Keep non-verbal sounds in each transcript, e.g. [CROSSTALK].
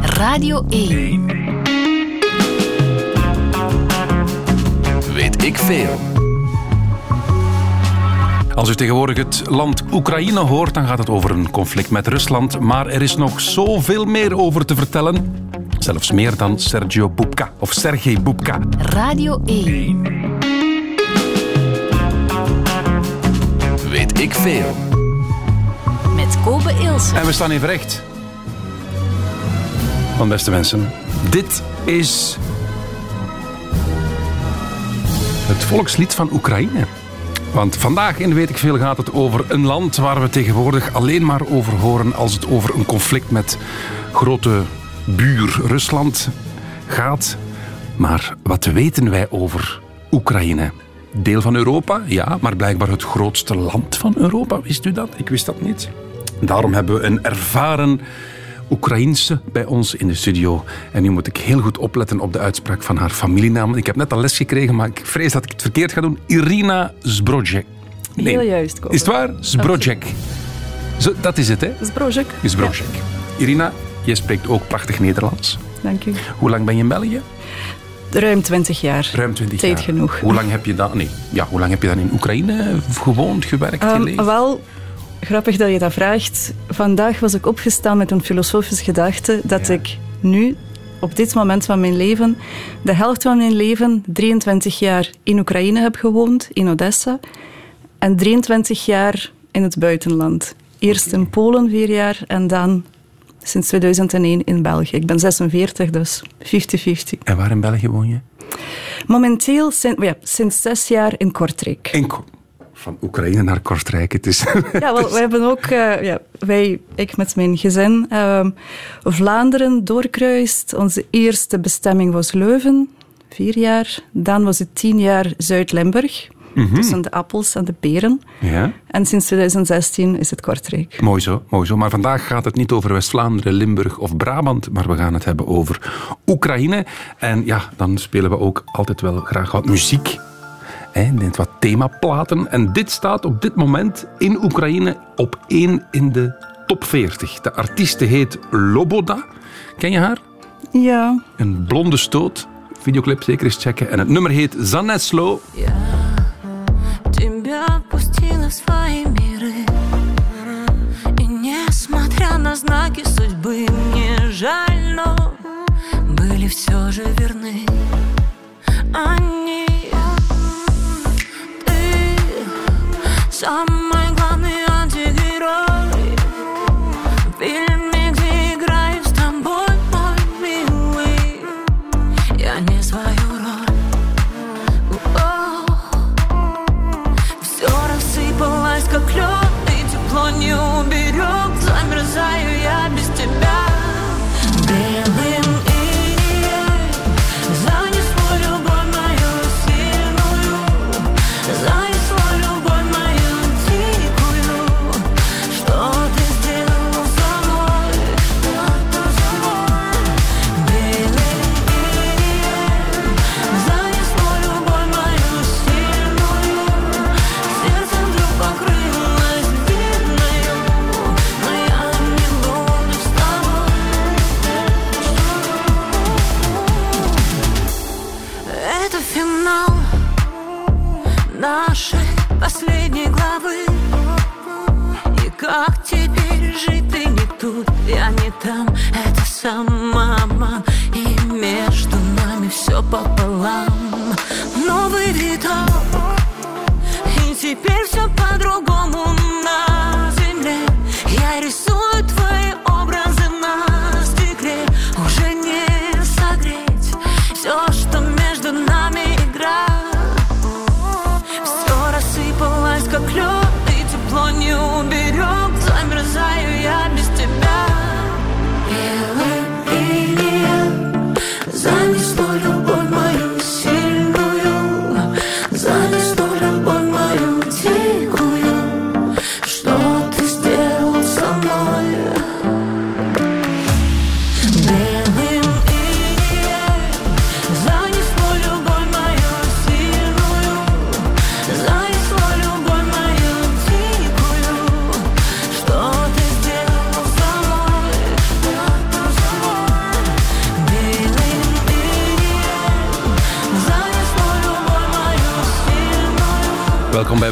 Radio 1. Weet ik veel. Als u tegenwoordig het land Oekraïne hoort, dan gaat het over een conflict met Rusland. Maar er is nog zoveel meer over te vertellen. Zelfs meer dan Sergio Bubka of Sergej Bubka. Radio 1. Weet ik veel. Met Kobe Ilse. En we staan even recht. Van beste mensen, dit is het volkslied van Oekraïne. Want vandaag in Weet ik Veel gaat het over een land waar we tegenwoordig alleen maar over horen als het over een conflict met grote buur Rusland gaat. Maar wat weten wij over Oekraïne? Deel van Europa, ja, maar blijkbaar het grootste land van Europa. Wist u dat? Ik wist dat niet. Daarom hebben we een ervaren Oekraïense bij ons in de studio. En nu moet ik heel goed opletten op de uitspraak van haar familienaam. Ik heb net al les gekregen, maar ik vrees dat ik het verkeerd ga doen. Irina Zbrodjek. Heel juist. Is het waar? Zbrodjek. Zo, dat is het, hè? Zbrodjek. Zbrodjek. Irina, je spreekt ook prachtig Nederlands. Dank u. Hoe lang ben je in België? Ruim 20 jaar. Ruim 20 Tijd jaar. genoeg. Hoe lang heb je dan, nee, ja, hoe lang heb je dan in Oekraïne gewoond, gewerkt, Ehm, geleefd? wel, grappig dat je dat vraagt. Vandaag was ik opgestaan met een filosofische gedachte dat Ja. ik nu, op dit moment van mijn leven, de helft van mijn leven, 23 jaar in Oekraïne heb gewoond, in Odessa, en 23 jaar in het buitenland. Eerst in Polen vier jaar en dan sinds 2001 in België. Ik ben 46, dus 50-50. En waar in België woon je? Momenteel sin- ja, sinds zes jaar in Kortrijk. In Ko- van Oekraïne naar Kortrijk. Het is... [LAUGHS] Ja, wel, we hebben ook, eh, ja, wij, ik met mijn gezin, ehm, Vlaanderen doorkruist. Onze eerste bestemming was Leuven, vier jaar. Dan was het tien jaar Zuid-Limburg, tussen de appels en de peren. ja. En sinds 2016 is het Kortrijk. Mooi zo, mooi zo. Maar vandaag gaat het niet over West-Vlaanderen, Limburg of Brabant, maar we gaan het hebben over Oekraïne. En ja, dan spelen we ook altijd wel graag wat muziek. Hè, net wat themaplaten. En dit staat op dit moment in Oekraïne op één in de top 40. De artieste heet Loboda. Ken je haar? Ja, Een blonde stoot. Videoclip zeker eens checken. En het nummer heet Zaneslo. Тебя пустила в свои миры И несмотря на знаки судьбы Мне жаль, но были все же верны Они Some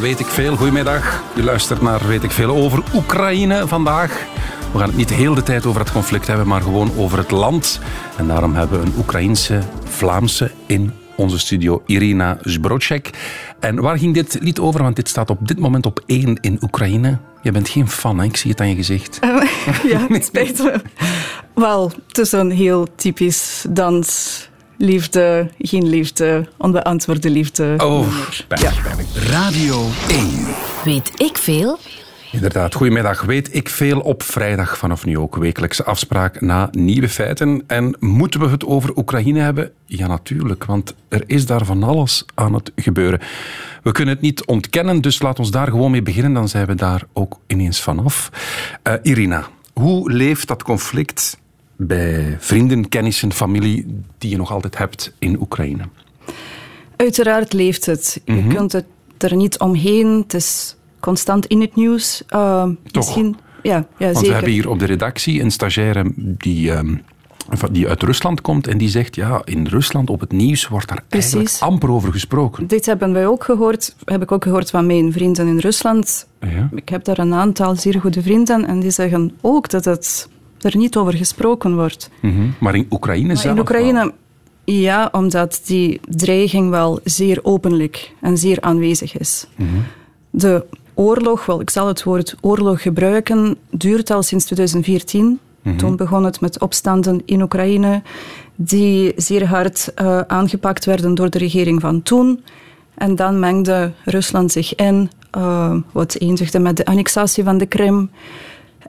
Weet ik Veel. Goedemiddag. U luistert naar Weet ik Veel over Oekraïne vandaag. We gaan het niet de hele tijd over het conflict hebben, maar gewoon over het land. En daarom hebben we een Oekraïense Vlaamse in onze studio, Irina Zbrocek. En waar ging dit lied over? Want dit staat op dit moment op één in Oekraïne. Je bent geen fan, hè? ik zie het aan je gezicht. ja, het [LAUGHS] spijt me. Wel, het is een heel typisch dans. Liefde, geen liefde, onbeantwoorde liefde. Oh, Ja. pijnlijk. Radio 1. Weet ik veel? Inderdaad, goedemiddag. Weet ik veel op vrijdag vanaf nu ook. Wekelijkse afspraak na nieuwe feiten. En moeten we het over Oekraïne hebben? Ja, natuurlijk, want er is daar van alles aan het gebeuren. We kunnen het niet ontkennen, dus laat ons daar gewoon mee beginnen. Dan zijn we daar ook ineens vanaf. Eh, Irina, hoe leeft dat conflict bij vrienden, kennissen, familie die je nog altijd hebt in Oekraïne? Uiteraard leeft het. Je kunt het er niet omheen. Het is constant in het nieuws. Uh, Misschien, ja, ja Want zeker. we hebben hier op de redactie een stagiaire die, ehm, die uit Rusland komt en die zegt, ja, in Rusland op het nieuws wordt daar eigenlijk Precies. amper over gesproken. Dit hebben wij ook gehoord. Heb ik ook gehoord van mijn vrienden in Rusland. Ja. Ik heb daar een aantal zeer goede vrienden en die zeggen ook dat het er niet over gesproken wordt. Mhm. Maar in Oekraïne Maar zelf in Oekraïne, ja, omdat die dreiging wel zeer openlijk en zeer aanwezig is. De oorlog, wel, ik zal het woord oorlog gebruiken, duurt al sinds 2014. Toen begon het met opstanden in Oekraïne, die zeer hard eh, aangepakt werden door de regering van toen. En dan mengde Rusland zich in, eh, wat eindigde met de annexatie van de Krim.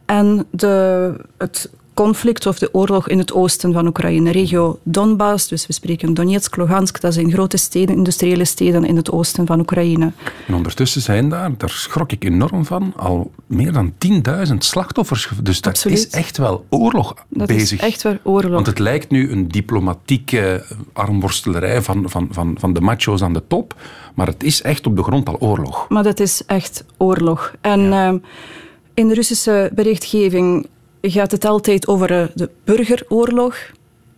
En de, het conflict of de oorlog in het oosten van Oekraïne, regio Donbass, dus we spreken Donetsk, Lugansk, dat zijn grote steden, industriële steden in het oosten van Oekraïne. En ondertussen zijn daar, daar schrok ik enorm van, al meer dan 10.000 slachtoffers. Dus dat Absoluut. is echt wel oorlog Dat bezig. is echt wel oorlog. Want het lijkt nu een diplomatieke armworstelerij van, van, van, van de macho's aan de top, maar het is echt op de grond al oorlog. Maar dat is echt oorlog. En ehm, in de Russische berichtgeving gaat het altijd over eh, de burgeroorlog.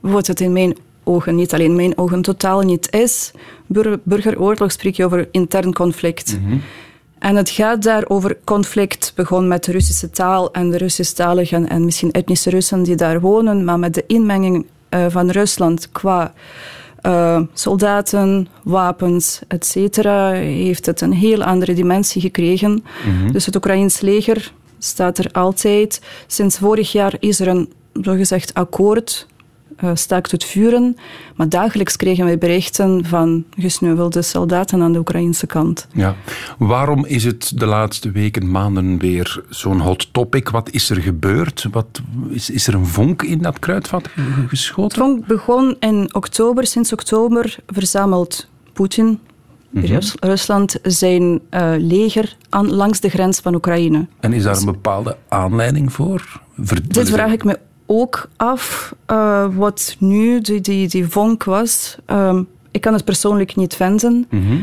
Wat het in mijn ogen, niet alleen in mijn ogen, totaal niet is. Bur- burgeroorlog spreek je over intern conflict. En het gaat daar over conflict, begon met de Russische taal en de Russisch-taligen en misschien etnische Russen die daar wonen, maar met de inmenging eh, van Rusland qua eh, soldaten, wapens, etc., heeft het een heel andere dimensie gekregen. Dus het Oekraïns leger staat er altijd. Sinds vorig jaar is er een zogezegd akkoord, eh, staakt het vuren, maar dagelijks kregen wij berichten van gesneuvelde soldaten aan de Oekraïnse kant. Ja. Waarom is het de laatste weken, maanden weer zo'n hot topic? Wat is er gebeurd? Wat, is, is er een vonk in dat kruidvat Het geschoten? vonk begon in oktober. Sinds oktober verzamelt Poetin, Rus- Rusland, zijn eh, leger aan, langs de grens van Oekraïne. En is daar een bepaalde aanleiding voor? Ver- Dit vraag ik me ook af, eh, wat nu die, die, die vonk was. Ehm, ik kan het persoonlijk niet vinden. Mhm.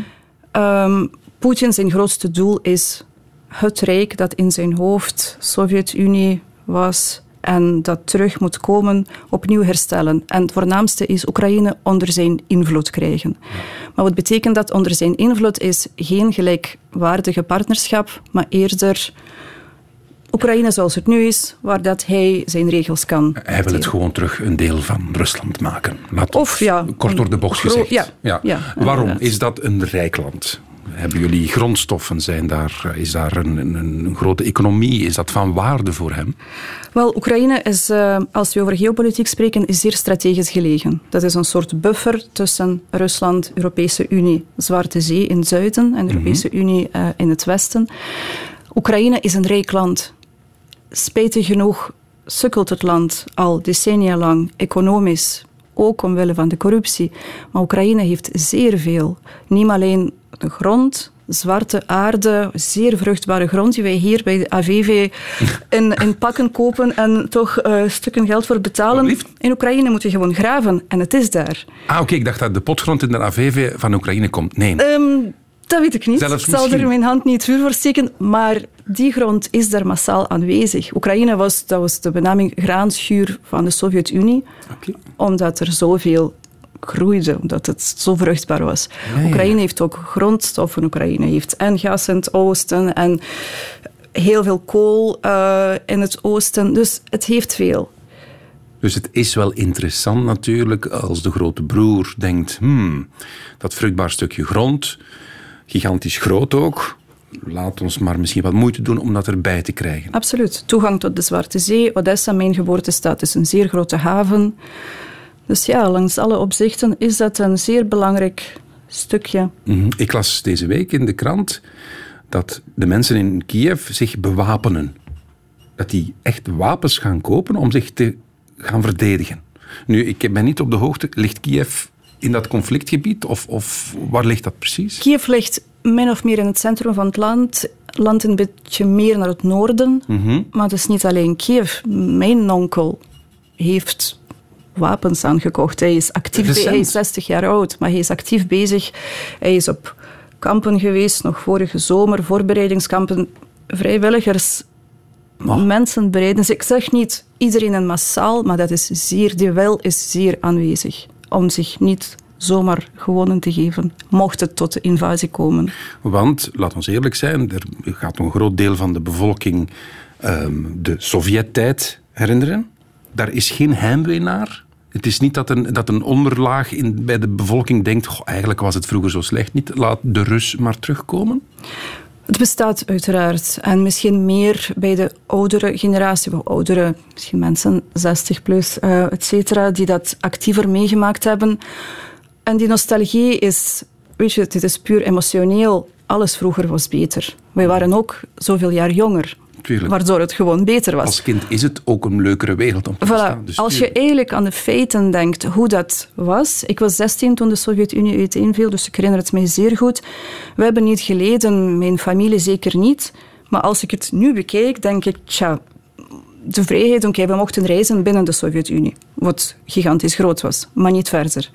Ehm, Poetin zijn grootste doel is het rijk dat in zijn hoofd Sovjet-Unie was en dat terug moet komen, opnieuw herstellen. En het voornaamste is Oekraïne onder zijn invloed krijgen. Maar wat betekent dat onder zijn invloed is geen gelijkwaardige partnerschap, maar eerder Oekraïne zoals het nu is, waar dat hij zijn regels kan. Hij wil het gewoon terug een deel van Rusland maken. Laat Of ja, kort door de bocht gezegd. ja, ja, Waarom inderdaad. is dat een rijk land? Hebben jullie grondstoffen? Zijn daar, is daar een, een, een grote economie? Is dat van waarde voor hem? Wel, Oekraïne is, eh, als we over geopolitiek spreken, is zeer strategisch gelegen. Dat is een soort buffer tussen Rusland, Europese Unie, Zwarte Zee in het zuiden en de Europese Unie eh, in het westen. Oekraïne is een rijk land. Spijtig genoeg sukkelt het land al decennia lang economisch, ook omwille van de corruptie. Maar Oekraïne heeft zeer veel. Niet alleen de grond, zwarte aarde, zeer vruchtbare grond die wij hier bij de AVV [LAUGHS] in, in pakken kopen en toch eh, stukken geld voor betalen. In Oekraïne moet je gewoon graven en het is daar. Ah, oké, ik dacht dat de potgrond in de AVV van Oekraïne komt. Nee. Ehm, dat weet ik niet. Zelfs ik zal misschien. er mijn hand niet vuur voor steken. Maar die grond is daar massaal aanwezig. Oekraïne was, dat was de benaming graanschuur van de Sovjet-Unie. Omdat er zoveel groeide, omdat het zo vruchtbaar was. Oekraïne heeft ook grondstoffen. Oekraïne heeft en gas in het oosten en heel veel kool uh, in het oosten. Dus het heeft veel. Dus het is wel interessant natuurlijk als de grote broer denkt: hmm, dat vruchtbaar stukje grond, gigantisch groot ook. Laat ons maar misschien wat moeite doen om dat erbij te krijgen. Absoluut. Toegang tot de Zwarte Zee. Odessa, mijn geboortestad, is een zeer grote haven. Dus ja, langs alle opzichten is dat een zeer belangrijk stukje. Mhm. Ik las deze week in de krant dat de mensen in Kiev zich bewapenen. Dat die echt wapens gaan kopen om zich te gaan verdedigen. Nu, ik ben niet op de hoogte. Ligt Kiev in dat conflictgebied of, of waar ligt dat precies? Kiev ligt min of meer in het centrum van het land. Land een beetje meer naar het noorden. Mhm. Maar het is niet alleen Kiev. Mijn onkel heeft wapens aangekocht. Hij is actief, hij is 60 jaar oud, maar hij is actief bezig. Hij is op kampen geweest, nog vorige zomer, voorbereidingskampen. Vrijwilligers, Oh. mensen bereiden zich. Ik zeg niet iedereen en massaal, maar dat is zeer, die wil is zeer aanwezig. Om zich niet zomaar gewonnen te geven, mocht het tot de invasie komen. Want, laat ons eerlijk zijn, er gaat een groot deel van de bevolking ehm, de Sovjet-tijd herinneren. Daar is geen heimwee naar. Het is niet dat een, dat een onderlaag in, bij de bevolking denkt: "Goh, eigenlijk was het vroeger zo slecht niet, laat de Rus maar terugkomen. Het bestaat uiteraard. En misschien meer bij de oudere generatie, of oudere, misschien mensen 60 plus, eh et cetera, die dat actiever meegemaakt hebben. En die nostalgie is, weet je, het is puur emotioneel. Alles vroeger was beter. Wij waren ook zoveel jaar jonger, Tuurlijk. waardoor het gewoon beter was. Als kind is het ook een leukere wereld om te Voilà. bestaan. Dus Als je eigenlijk aan de feiten denkt hoe dat was. Ik was 16 toen de Sovjet-Unie uiteenviel, dus ik herinner het mij zeer goed. We hebben niet geleden, mijn familie zeker niet. Maar als ik het nu bekijk, denk ik, tja, de vrijheid, oké, we mochten reizen binnen de Sovjet-Unie, wat gigantisch groot was, maar niet verder.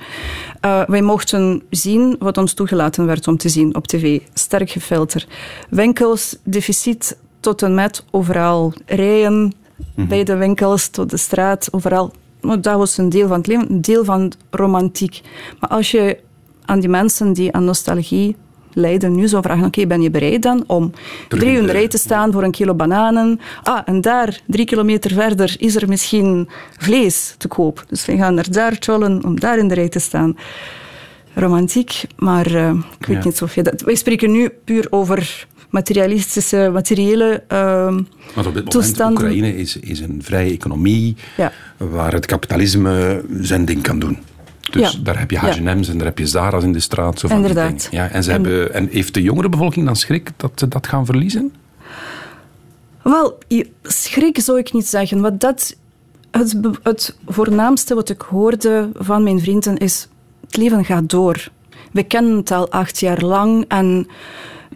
Eh, wij mochten zien wat ons toegelaten werd om te zien op tv, sterk gefilterd. Winkels, deficit tot en met overal, rijen bij de winkels, tot de straat, overal. Maar dat was een deel van het leven, een deel van romantiek. Maar als je aan die mensen die aan nostalgie lijden nu zou vragen, oké, ben je bereid dan om drie uur in de- rij te staan voor een kilo bananen? Ah, en daar, drie kilometer verder, is er misschien vlees te koop. Dus we gaan naar daar tjollen om daar in de rij te staan. Romantiek, maar eh, ik weet Ja. niet of je dat... Wij spreken nu puur over materialistische, materiële ehm, Want op dit moment. Oekraïne is, is een vrije economie Ja. waar het kapitalisme zijn ding kan doen. Dus Ja. daar heb je Ja. H&M's en daar heb je Zara's in de straat. Zo van Inderdaad. Ja, en, ze En- hebben, en heeft de jongere bevolking dan schrik dat ze dat gaan verliezen? Wel, schrik zou ik niet zeggen. Wat dat, het, het voornaamste wat ik hoorde van mijn vrienden is: het leven gaat door. We kennen het al acht jaar lang en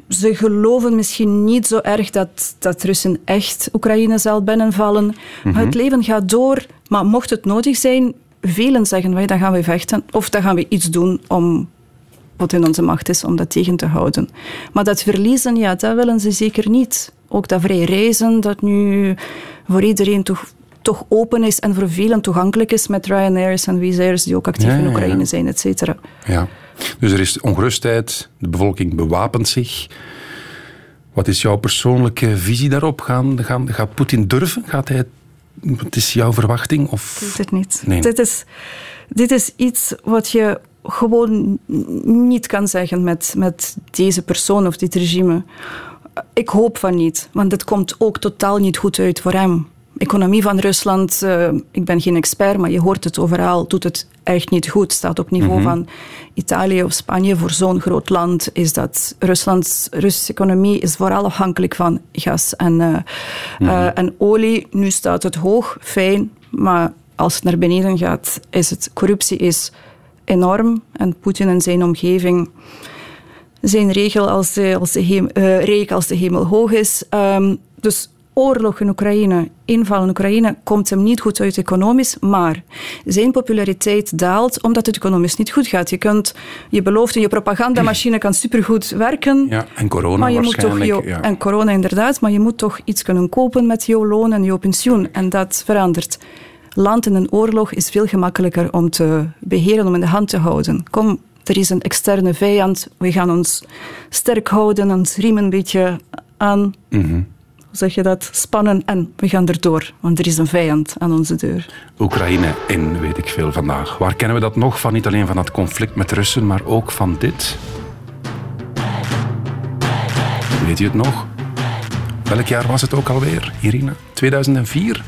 ze geloven misschien niet zo erg dat, dat Russen echt Oekraïne zal binnenvallen. Maar het leven gaat door. Maar mocht het nodig zijn, velen zeggen wij, dan gaan we vechten of dan gaan we iets doen om wat in onze macht is om dat tegen te houden. Maar dat verliezen, ja, dat willen ze zeker niet. Ook dat vrij reizen, dat nu voor iedereen toch, toch open is en voor velen toegankelijk is met Ryanairs en Wizz die ook actief Ja, in Oekraïne ja. zijn, et cetera. Ja. Dus er is ongerustheid, de bevolking bewapent zich. Wat is jouw persoonlijke visie daarop? Gaan, gaan, gaat Poetin durven? Gaat hij, wat is jouw verwachting? Ik Of... weet het niet. Nee. Dit, is, dit is iets wat je gewoon niet kan zeggen met, met deze persoon of dit regime. Ik hoop van niet, want het komt ook totaal niet goed uit voor hem. Economie van Rusland, eh, ik ben geen expert, maar je hoort het overal, doet het echt niet goed. Staat op niveau van Italië of Spanje. Voor zo'n groot land is dat Ruslands Russische economie is vooral afhankelijk van gas en, eh, eh, en olie. Nu staat het hoog, fijn, maar als het naar beneden gaat, is het corruptie is enorm en Poetin en zijn omgeving zijn regel als de, als de hemel hoog is. Ehm, dus oorlog in Oekraïne, inval in Oekraïne, komt hem niet goed uit economisch, maar zijn populariteit daalt omdat het economisch niet goed gaat. Je kunt je belofte, je propagandamachine kan supergoed werken. Ja, en corona Maar je moet toch waarschijnlijk. je, ja. En corona inderdaad, maar je moet toch iets kunnen kopen met jouw loon en jouw pensioen. En dat verandert. land in een oorlog is veel gemakkelijker om te beheren, om in de hand te houden. Kom, er is een externe vijand, we gaan ons sterk houden, ons riem een beetje aan. Hoe zeg je dat? Spannen en we gaan erdoor, want er is een vijand aan onze deur. Oekraïne in, weet ik veel vandaag. Waar kennen we dat nog van? Niet alleen van dat conflict met Russen, maar ook van dit. Weet je het nog? Welk jaar was het ook alweer, Irina? 2004?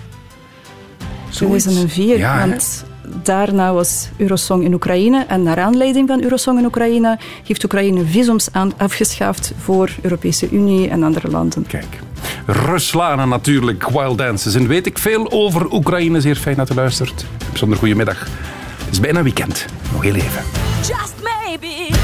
Zoiets? 2004, Ja, hè? want daarna was Eurosong in Oekraïne en naar aanleiding van Eurosong in Oekraïne heeft Oekraïne visums aan, afgeschaft voor Europese Unie en andere landen. Kijk. Ruslana natuurlijk, Wild Dances. En weet ik veel over Oekraïne. Zeer fijn dat u luistert. Bijzonder goedemiddag. Het is bijna weekend. Nog heel even. Just maybe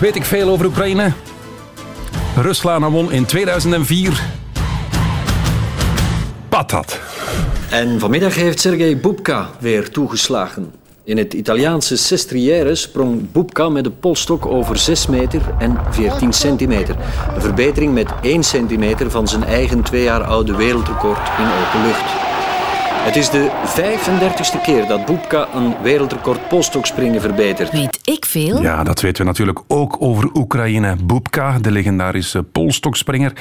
weet ik veel over Oekraïne? Ruslana won in 2004. Patat. En vanmiddag heeft Sergej Bubka weer toegeslagen. In het Italiaanse Sestriere sprong Bubka met de polstok over 6 meter en 14 centimeter. Een verbetering met 1 centimeter van zijn eigen twee jaar oude wereldrecord in open lucht. Het is de 35ste keer dat Bubka een wereldrecord polstokspringen verbetert. Weet ik veel? Ja, dat weten we natuurlijk ook over Oekraïne. Bubka, de legendarische polstokspringer.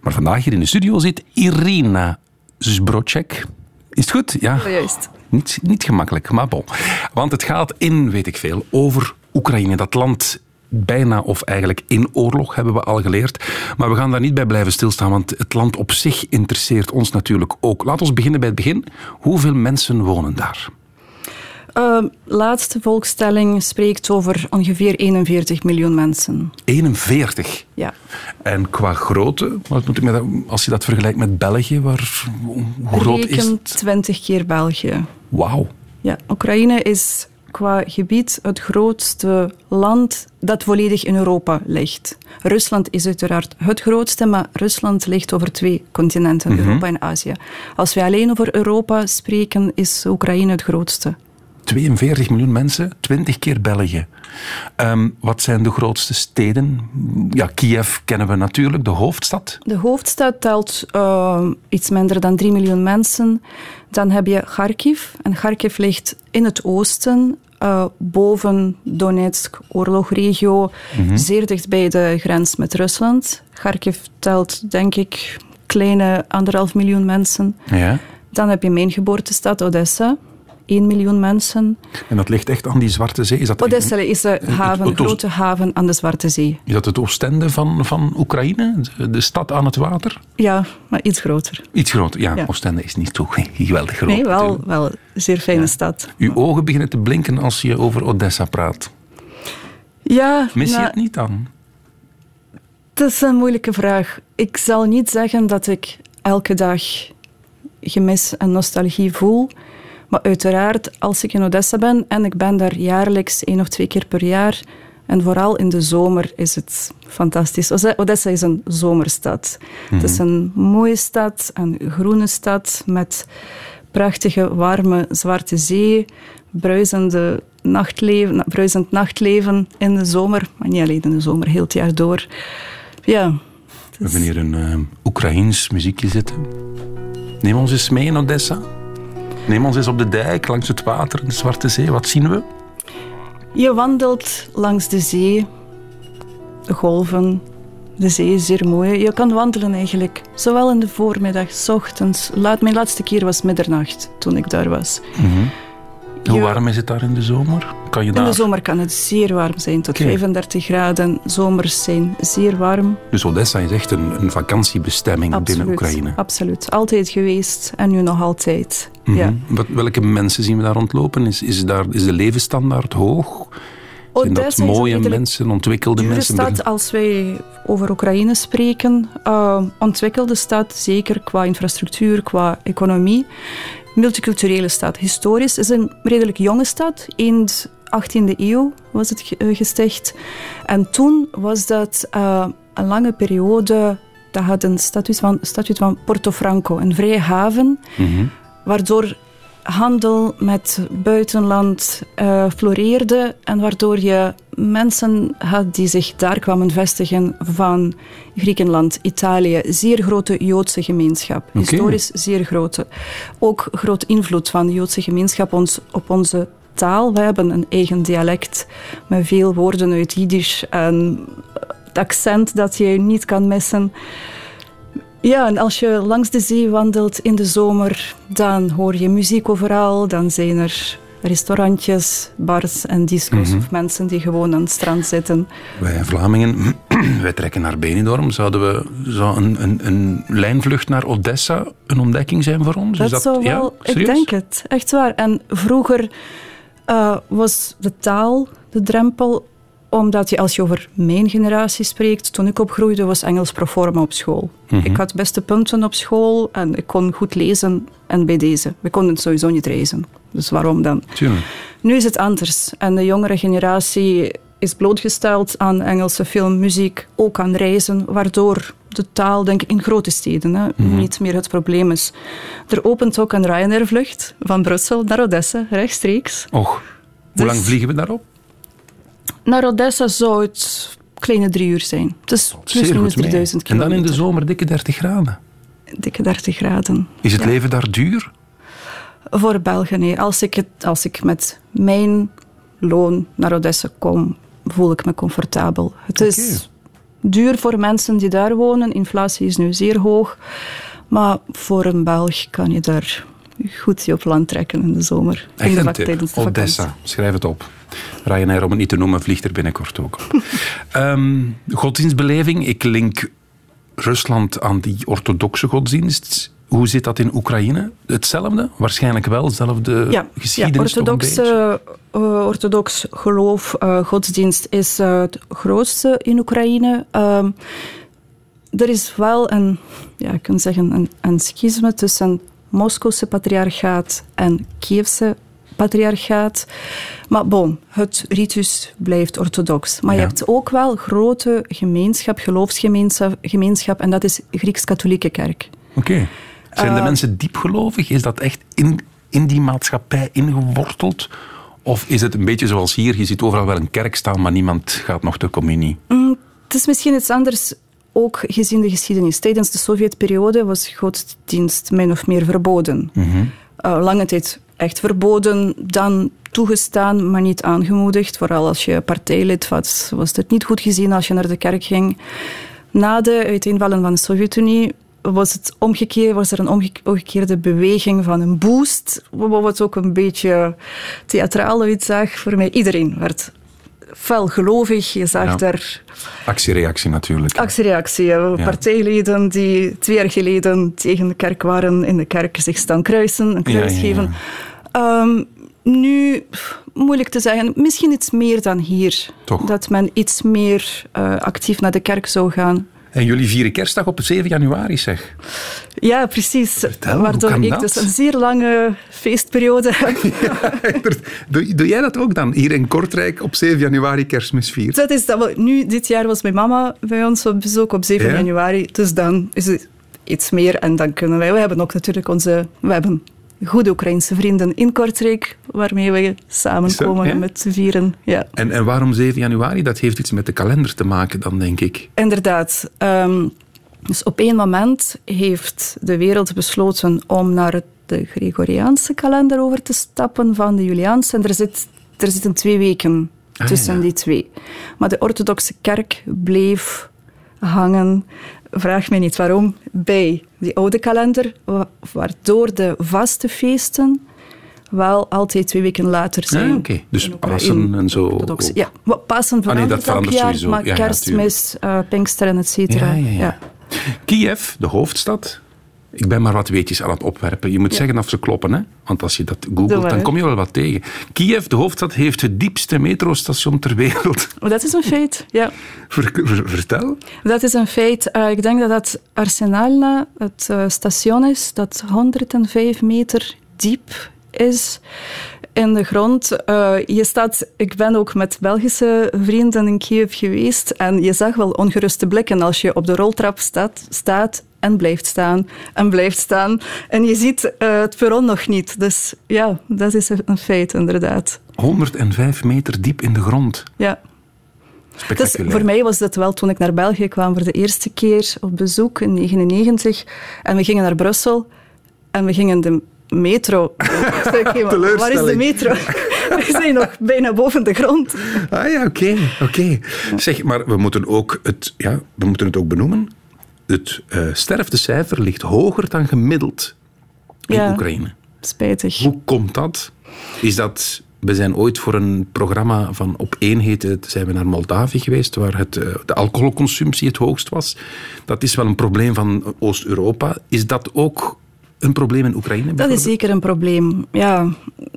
Maar vandaag hier in de studio zit Irina Zbrocek. Is het goed? Ja. Juist. Niet, niet gemakkelijk, maar bon. Want het gaat in, weet ik veel, over Oekraïne. Dat land bijna of eigenlijk in oorlog, hebben we al geleerd. Maar we gaan daar niet bij blijven stilstaan, want het land op zich interesseert ons natuurlijk ook. Laten we beginnen bij het begin. Hoeveel mensen wonen daar? Uh, laatste volkstelling spreekt over ongeveer 41 miljoen mensen. 41. Ja. En qua grootte, wat moet ik met als je dat vergelijkt met België, waar, hoe groot is het? 20 keer België. Wauw. Ja, Oekraïne is qua gebied het grootste land dat volledig in Europa ligt. Rusland is uiteraard het grootste, maar Rusland ligt over twee continenten, Europa en Azië. Als we alleen over Europa spreken, is Oekraïne het grootste. 42 miljoen mensen, 20 keer België. Ehm, wat zijn de grootste steden? Ja, Kiev kennen we natuurlijk, de hoofdstad. De hoofdstad telt eh, iets minder dan 3 miljoen mensen. Dan heb je Kharkiv. En Kharkiv ligt in het oosten, eh, boven Donetsk, oorlogregio, zeer dicht bij de grens met Rusland. Kharkiv telt, denk ik, kleine anderhalf miljoen mensen. Ja. Dan heb je mijn geboortestad, Odessa. 1 miljoen mensen. En dat ligt echt aan die Zwarte Zee. Is dat, Odessa is de haven, het- het- grote haven aan de Zwarte Zee. is dat het Oostende van, van Oekraïne? De- De stad aan het water? Ja, maar iets groter. Iets groter. Ja, Ja. Oostende is niet zo [LAUGHS] geweldig groot. Nee, wel, wel een zeer fijne stad. Uw ogen beginnen te blinken als je over Odessa praat. Ja, Mis je nou, het niet dan? Het is een moeilijke vraag. Ik zal niet zeggen dat ik elke dag gemis en nostalgie voel. Maar uiteraard, als ik in Odessa ben, en ik ben daar jaarlijks één of twee keer per jaar, en vooral in de zomer is het fantastisch. Ode- Odessa is een zomerstad. Het is een mooie stad, een groene stad met prachtige, warme Zwarte Zee, bruisende nachtleven, na- bruisend nachtleven in de zomer, maar niet alleen in de zomer, heel het jaar door. Ja. We hebben hier een eh Oekraïens muziekje zitten. Neem ons eens mee in Odessa. Neem ons eens op de dijk, langs het water in de Zwarte Zee. Wat zien we? Je wandelt langs de zee, de golven. De zee is zeer mooi. Je kan wandelen eigenlijk, zowel in de voormiddag, 's ochtends. Laat, mijn laatste keer was middernacht toen ik daar was. Hoe warm is het daar in de zomer? Kan je In daar... de zomer kan het zeer warm zijn, tot Oké. 35 graden. Zomers zijn zeer warm. Dus Odessa is echt een, een vakantiebestemming binnen Oekraïne. Absoluut. Altijd geweest en nu nog altijd. Mhm. ja. Wat, welke mensen zien we daar rondlopen? Is, is, daar, is de levensstandaard hoog? Zijn dat mooie mensen, ontwikkelde mensen? stad als wij over Oekraïne spreken. Uh, ontwikkelde stad, zeker qua infrastructuur, qua economie. Multiculturele stad. Historisch is een redelijk jonge stad. Eind 18e eeuw was het eh, gesticht. En toen was dat eh, een lange periode... Dat had een statuut van, statuut van Porto Franco, een vrije haven Mhm. waardoor handel met buitenland eh, floreerde en waardoor je mensen had die zich daar kwamen vestigen van Griekenland, Italië. Zeer grote Joodse gemeenschap. Historisch zeer grote. Ook grote invloed van de Joodse gemeenschap ons, op onze taal. We hebben een eigen dialect met veel woorden uit Jiddisch en het accent dat je niet kan missen. Ja, en als je langs de zee wandelt in de zomer, dan hoor je muziek overal. Dan zijn er restaurantjes, bars en disco's of mensen die gewoon aan het strand zitten. Wij Vlamingen, [CLEARS THROAT] wij trekken naar Benidorm. Zouden we, zou een, een, een lijnvlucht naar Odessa een ontdekking zijn voor ons? Dat, Is dat zou ja, wel, ik denk het, echt waar. En vroeger eh, was de taal de drempel, omdat je als je over mijn generatie spreekt, toen ik opgroeide was Engels pro forma op school. Mhm. Ik had beste punten op school en ik kon goed lezen en bij deze. We konden sowieso niet reizen, dus waarom dan? Tuurlijk. Nu is het anders en de jongere generatie is blootgesteld aan Engelse film, muziek, ook aan reizen, waardoor de taal, denk ik, in grote steden hè, niet meer het probleem is. Er opent ook een Ryanair-vlucht van Brussel naar Odessa, rechtstreeks. Och, hoe Dus- lang vliegen we daarop? Naar Odessa zou het kleine drie uur zijn. Het is plus goed mee. 3000 En dan in de zomer dikke 30 graden. Dikke 30 graden. Is het Ja. leven daar duur? Voor België, nee. Als ik, het, als ik met mijn loon naar Odessa kom, voel ik me comfortabel. Het is duur voor mensen die daar wonen. Inflatie is nu zeer hoog. Maar voor een Belg kan je daar goed je op land trekken in de zomer. Echt een tip. tijdens de Odessa, vakantie. schrijf het op. Ryanair, om het niet te noemen, vliegt er binnenkort ook op. [LAUGHS] Ehm, godsdienstbeleving. Ik link Rusland aan die orthodoxe godsdienst. Hoe zit dat in Oekraïne? Hetzelfde? Waarschijnlijk wel, dezelfde Ja, ja geschiedenis beetje? orthodoxe, eh, orthodox geloof, eh, godsdienst is eh, het grootste in Oekraïne. Ehm, er is wel een, ja, ik kan zeggen, een, een schisme tussen Moskouse patriarchaat en Kievse patriarchaat. Maar bon, het ritus blijft orthodox. Maar Ja. je hebt ook wel grote gemeenschap, geloofsgemeenschap, gemeenschap, en dat is Grieks-Katholieke kerk. Oké. Zijn de Eh, mensen diepgelovig? Is dat echt in, in die maatschappij ingeworteld? Of is het een beetje zoals hier, je ziet overal wel een kerk staan, maar niemand gaat nog de communie? Het is misschien iets anders, ook gezien de geschiedenis. Tijdens de Sovjetperiode was godsdienst min of meer verboden. Eh, lange tijd echt verboden, dan toegestaan, maar niet aangemoedigd. Vooral als je partijlid was, was het niet goed gezien als je naar de kerk ging. Na de uiteenvallen van de Sovjet-Unie was, het omgekeerd, was er een omge- omgekeerde beweging van een boost, wat ook een beetje theatraal uitzag voor mij. Iedereen werd fel gelovig. Je zag Ja. daar Actie-reactie natuurlijk. actie-reactie. Ja. Partijleden die twee jaar geleden tegen de kerk waren, in de kerk zich staan kruisen, een kruis geven. Ehm, nu, moeilijk te zeggen. Misschien iets meer dan hier. Toch? Dat men iets meer eh, actief naar de kerk zou gaan. En jullie vieren kerstdag op 7 januari, zeg. Ja, precies. Vertel, Waardoor ik dat? dus een zeer lange feestperiode [LAUGHS] heb. doe, doe jij dat ook dan, hier in Kortrijk op 7 januari kerstmis vieren? Dat is dat. Nu, dit jaar was mijn mama bij ons op bezoek op 7 Ja? januari. Dus dan is het iets meer en dan kunnen wij. We hebben ook natuurlijk onze. We hebben goede Oekraïnse vrienden in Kortrijk, waarmee we samenkomen ja? met z'n vieren. Ja, En, en waarom 7 januari? Dat heeft iets met de kalender te maken dan, denk ik. inderdaad. Ehm, dus op één moment heeft de wereld besloten om naar de Gregoriaanse kalender over te stappen van de Juliaanse. En er, zit, er zitten twee weken Ah, tussen ja. die twee. Maar de orthodoxe kerk bleef hangen, vraag mij niet waarom, bij die oude kalender, wa- waardoor de vaste feesten wel altijd twee weken later zijn. Ah, oké. Dus. Pasen en zo. Ja, Pasen verandert, dat verandert elk jaar, sowieso. maar Ja, ja, kerstmis, eh Pinksteren, et cetera. Ja, ja, ja. Kiev, de hoofdstad. Ik ben maar wat weetjes aan het opwerpen. Je moet zeggen of ze kloppen, hè? want als je dat googelt, dan kom je wel wat tegen. Kiev, de hoofdstad, heeft het diepste metrostation ter wereld. Maar dat is een feit, ja. Ver- ver- vertel. Dat is een feit. Eh, ik denk dat dat Arsenalna, het eh, station is, dat 105 meter diep is in de grond. Eh, je staat, ik ben ook met Belgische vrienden in Kiev geweest en je zag wel ongeruste blikken als je op de roltrap staat, staat en blijft staan en blijft staan. En je ziet eh, het perron nog niet. Dus ja, dat is een feit, inderdaad. 105 meter diep in de grond. Ja. Dus voor mij was dat wel toen ik naar België kwam voor de eerste keer op bezoek in 1999. En we gingen naar Brussel en we gingen de metro. Maar [LAUGHS] waar is de metro? [LAUGHS] We zijn nog bijna boven de grond. Ah ja, oké. oké. Zeg, maar we moeten, ook het, ja, we moeten het ook benoemen. Het eh sterftecijfer ligt hoger dan gemiddeld in Ja. Oekraïne. Spijtig. Hoe komt dat? Is dat... We zijn ooit voor een programma van Op één zijn we naar Moldavië geweest, waar het, eh, de alcoholconsumptie het hoogst was. Dat is wel een probleem van Oost-Europa. Is dat ook een probleem in Oekraïne? Dat is zeker een probleem. Ja,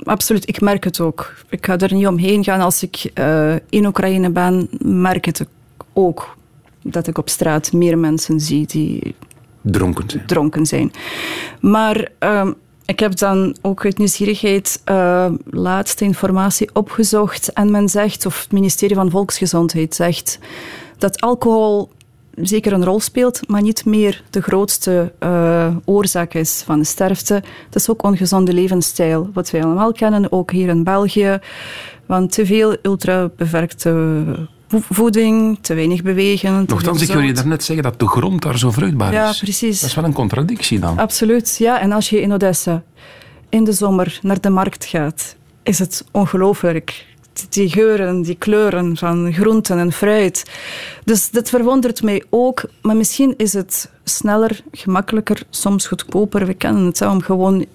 absoluut. Ik merk het ook. Ik ga er niet omheen gaan. Als ik eh, in Oekraïne ben, merk het ook. Dat ik op straat meer mensen zie die Dronken zijn. dronken zijn. Maar ehm, ik heb dan ook uit nieuwsgierigheid eh, laatste informatie opgezocht. En men zegt, of het ministerie van Volksgezondheid zegt, dat alcohol zeker een rol speelt, maar niet meer de grootste eh, oorzaak is van de sterfte. Het is ook ongezonde levensstijl, wat wij allemaal kennen, ook hier in België. Want te veel ultra-beperkte vo- voeding, te weinig bewegen. Nochtans, ik hoorde je daarnet zeggen dat de grond daar zo vruchtbaar Ja, is. precies. Dat is wel een contradictie dan. Absoluut, ja. En als je in Odessa in de zomer naar de markt gaat, is het ongelooflijk. Die geuren, die kleuren van groenten en fruit. Dus dat verwondert mij ook. Maar misschien is het sneller, gemakkelijker, soms goedkoper. We kennen het, om gewoon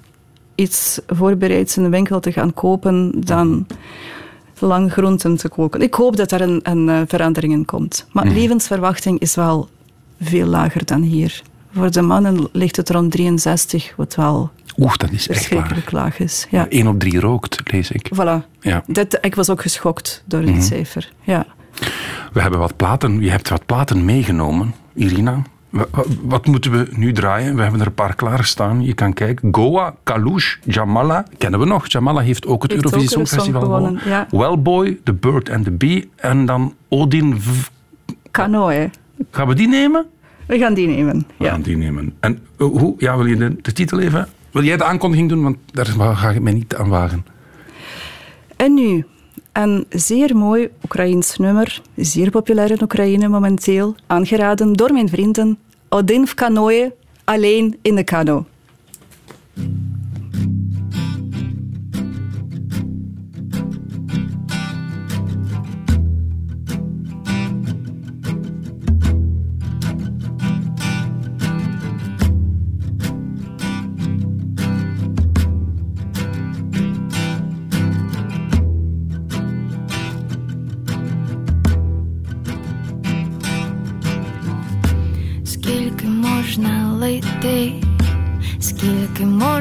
iets voorbereids in de winkel te gaan kopen dan lang groenten te koken. Ik hoop dat er een, een eh, verandering in komt. Maar levensverwachting is wel veel lager dan hier. Voor de mannen ligt het rond 63, wat wel Oeh, dat is echt waar. verschrikkelijk laag is. Ja, Eén op drie rookt, lees ik. voilà. Ja. Dit, ik was ook geschokt door dit cijfer. Ja. We hebben wat platen, je hebt wat platen meegenomen, Irina. Wa- wa- Wat moeten we nu draaien? We hebben er een paar klaarstaan. Je kan kijken. Goa, Kalush, Jamala. Kennen we nog? Jamala heeft ook het Heeft Eurovisie Songfestival gewonnen. ja. Wellboy, The Bird and the Bee. En dan Odin. V- Kanoë. Gaan we die nemen? We gaan die nemen. We Ja. gaan die nemen. En eh, hoe, ja, wil je de, de titel even? Wil jij de aankondiging doen? Want daar ga ik mij niet aan wagen. En nu, een zeer mooi Oekraïens nummer, zeer populair in Oekraïne momenteel, aangeraden door mijn vrienden. Odin v kanoë, alleen in de kano.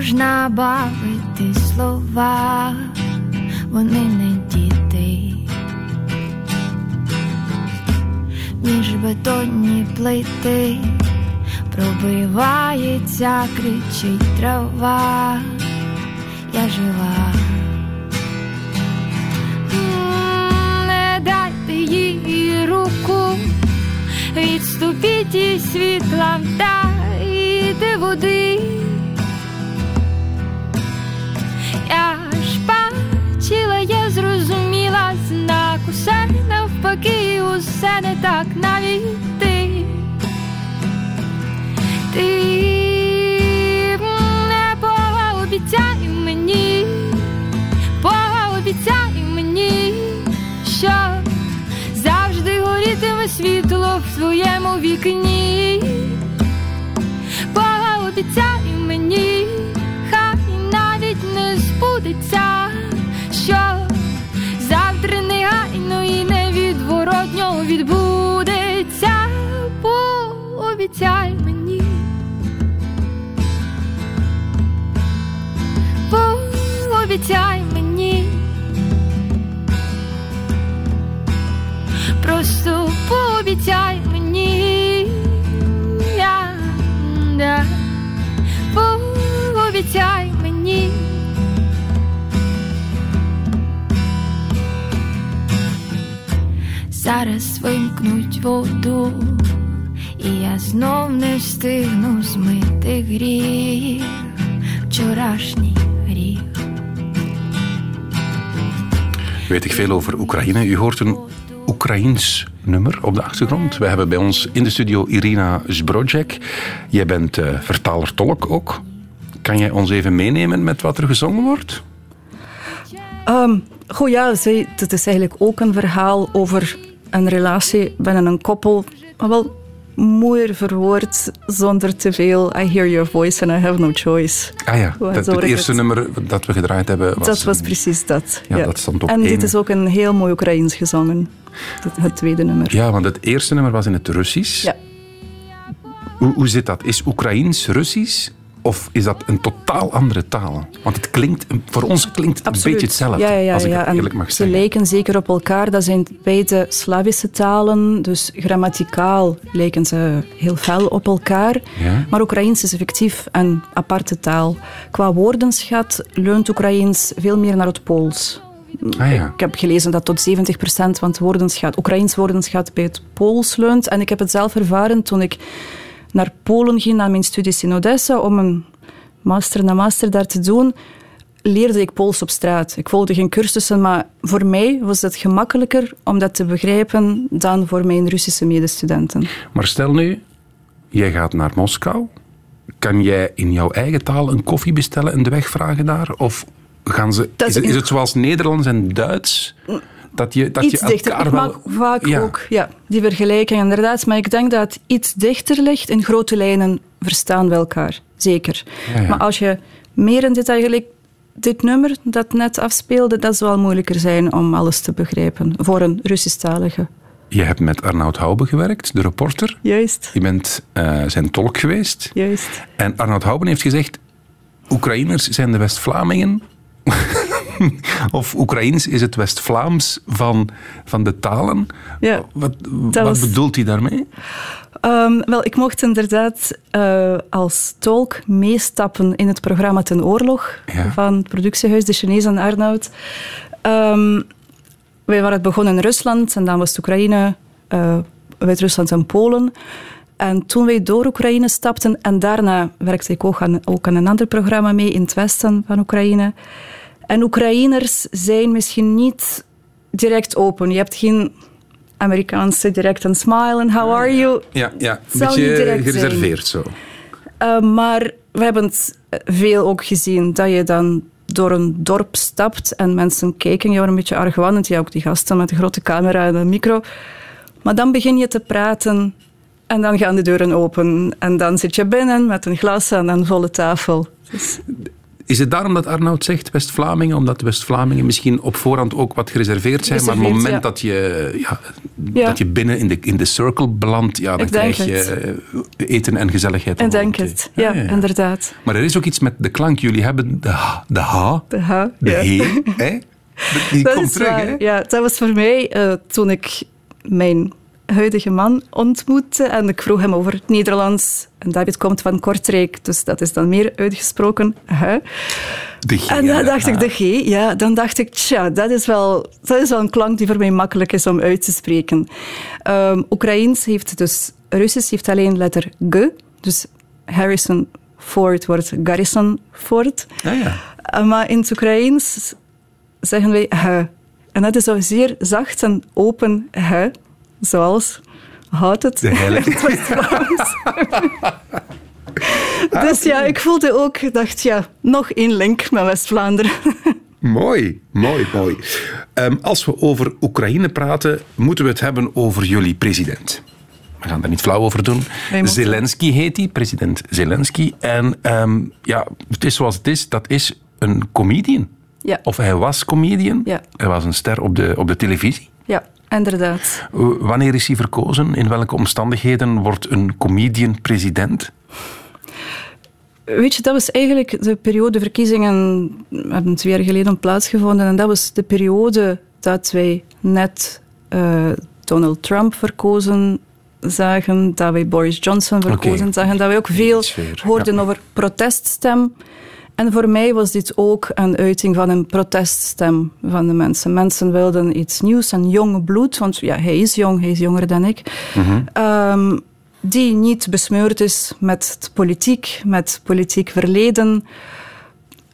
Можна бавити слова, вони не діти. Між бетонні плити пробивається, кричить трава, я жива. Не їй руку, відступіть і світла вдайте води. Зрозуміла знак, усе навпаки, усе не так навіть ти. Ти не пообіцяй мені, пообіцяй мені, що завжди горітиме світло в твоєму вікні. вимкнуть воду, і я знов не встигну змити гріх, вчорашній гріх. Weet ik veel over Oekraïne. U hoort een Oekraïens nummer op de achtergrond. We hebben bij ons in de studio Irina Zbrodjek. Jij bent eh, vertaler-tolk ook. Kan jij ons even meenemen met wat er gezongen wordt? Ehm, goh ja, zij, het is eigenlijk ook een verhaal over een relatie binnen een koppel. Maar wel mooier verwoord, zonder te veel I hear your voice and I have no choice. Ah ja, dat, het eerste het- nummer dat we gedraaid hebben was... dat was precies dat. Ja, dat stond op En één. dit is ook een heel mooi Oekraïens gezongen. Het, het tweede nummer. Ja, want het eerste nummer was in het Russisch. Ja. Hoe, hoe zit dat? Is Oekraïens Russisch? Of is dat een totaal andere taal? Want het klinkt, voor ons klinkt het een beetje hetzelfde, Ja, ja, ja, als ik eerlijk mag ze zeggen. lijken zeker op elkaar. Dat zijn beide Slavische talen, dus grammaticaal lijken ze heel fel op elkaar. Maar Oekraïens is effectief een aparte taal. Qua woordenschat leunt Oekraïens veel meer naar het Pools. Ah ja. Ik heb gelezen dat tot 70% van het woordenschat, Oekraïens woordenschat bij het Pools leunt. En ik heb het zelf ervaren toen ik naar Polen ging, naar mijn studies in Odessa, om een master na master daar te doen, leerde ik Pools op straat. Ik volgde geen cursussen, maar voor mij was het gemakkelijker om dat te begrijpen dan voor mijn Russische medestudenten. Maar stel nu, jij gaat naar Moskou. Kan jij in jouw eigen taal een koffie bestellen en de weg vragen daar? Of gaan ze, is, is het, zoals Nederlands en Duits? Dat je, dat iets je dichter. Ik wel... maak vaak Ja. ook ja, die vergelijking, inderdaad. Maar ik denk dat iets dichter ligt. In grote lijnen verstaan we elkaar, zeker. Ja, ja. Maar als je meer in detail, gelijk dit nummer dat net afspeelde, dat zal moeilijker zijn om alles te begrijpen voor een Russisch-talige. Je hebt met Arnoud Hoube gewerkt, de reporter. Juist, Je bent eh, zijn tolk geweest. juist. En Arnoud Houben heeft gezegd... Oekraïners zijn de West-Vlamingen. [LAUGHS] [LAUGHS] of Oekraïens is het West-Vlaams van, van de talen. Ja, Wat, wat was- bedoelt hij daarmee? Ehm, wel, ik mocht inderdaad eh, als tolk meestappen in het programma Ten Oorlog Ja. van het productiehuis De Chinezen Arnoud. Ehm wij waren begonnen in Rusland en dan was het Oekraïne, eh Wit-Rusland en Polen. En toen wij door Oekraïne stapten en daarna werkte ik ook aan, ook aan een ander programma mee in het westen van Oekraïne. En Oekraïners zijn misschien niet direct open. Je hebt geen Amerikaanse direct een smile en how are you? Ja, ja een beetje gereserveerd zo. Uh, maar we hebben het veel ook gezien dat je dan door een dorp stapt en mensen kijken jou een beetje argwanend. Ja, ook die gasten met de grote camera en een micro. Maar dan begin je te praten en dan gaan de deuren open. En dan zit je binnen met een glas en een volle tafel. Dus, Is het daarom dat Arnoud zegt West-Vlamingen? Omdat West-Vlamingen misschien op voorhand ook wat gereserveerd zijn, maar op het moment ja. dat, je, ja, Ja. dat je binnen in de, in de circle belandt, ja, dan krijg je het. eh, eten en gezelligheid. Ik denk het. Ja, inderdaad. Maar er is ook iets met de klank. Jullie hebben de H, de, H, De H. de he, hè? [LAUGHS] Die Dat komt terug, hè? Ja, dat was voor mij eh, toen ik mijn huidige man ontmoette en ik vroeg hem over het Nederlands. En David komt van Kortrijk, dus dat is dan meer uitgesproken. De G En dan dacht ik, H. de G, ja, dan dacht ik, tja, dat is, wel, dat is wel een klank die voor mij makkelijk is om uit te spreken. Ehm Oekraïens heeft dus, Russisch heeft alleen letter G, dus Harrison Ford wordt Garrison Ford. Ja, ja. Uh, maar in het Oekraïens zeggen wij he. En dat is zo zeer zacht en open he, zoals houdt het. De [LAUGHS] heilige. West-Vlaams. dus ja, ik voelde ook, dacht ja, nog één link met West-Vlaanderen. [LAUGHS] Mooi, mooi, mooi. Ehm, als we over Oekraïne praten, moeten we het hebben over jullie president. We gaan daar niet flauw over doen. Zelensky heet hij, president Zelensky. En ehm, ja, het is zoals het is. Dat is een comedian. Ja. Of hij was comedian. Ja. Hij was een ster op de, op de televisie. ja, inderdaad. Wanneer is hij verkozen? In welke omstandigheden wordt een comedian president? Weet je, dat was eigenlijk de periode, verkiezingen hebben twee jaar geleden plaatsgevonden. En dat was de periode dat wij net eh, Donald Trump verkozen zagen, dat wij Boris Johnson verkozen zagen, dat wij ook veel hoorden ja. over proteststem. En voor mij was dit ook een uiting van een proteststem van de mensen. Mensen wilden iets nieuws en jong bloed, want ja, hij is jong, hij is jonger dan ik. Ehm, die niet besmeurd is met politiek, met politiek verleden.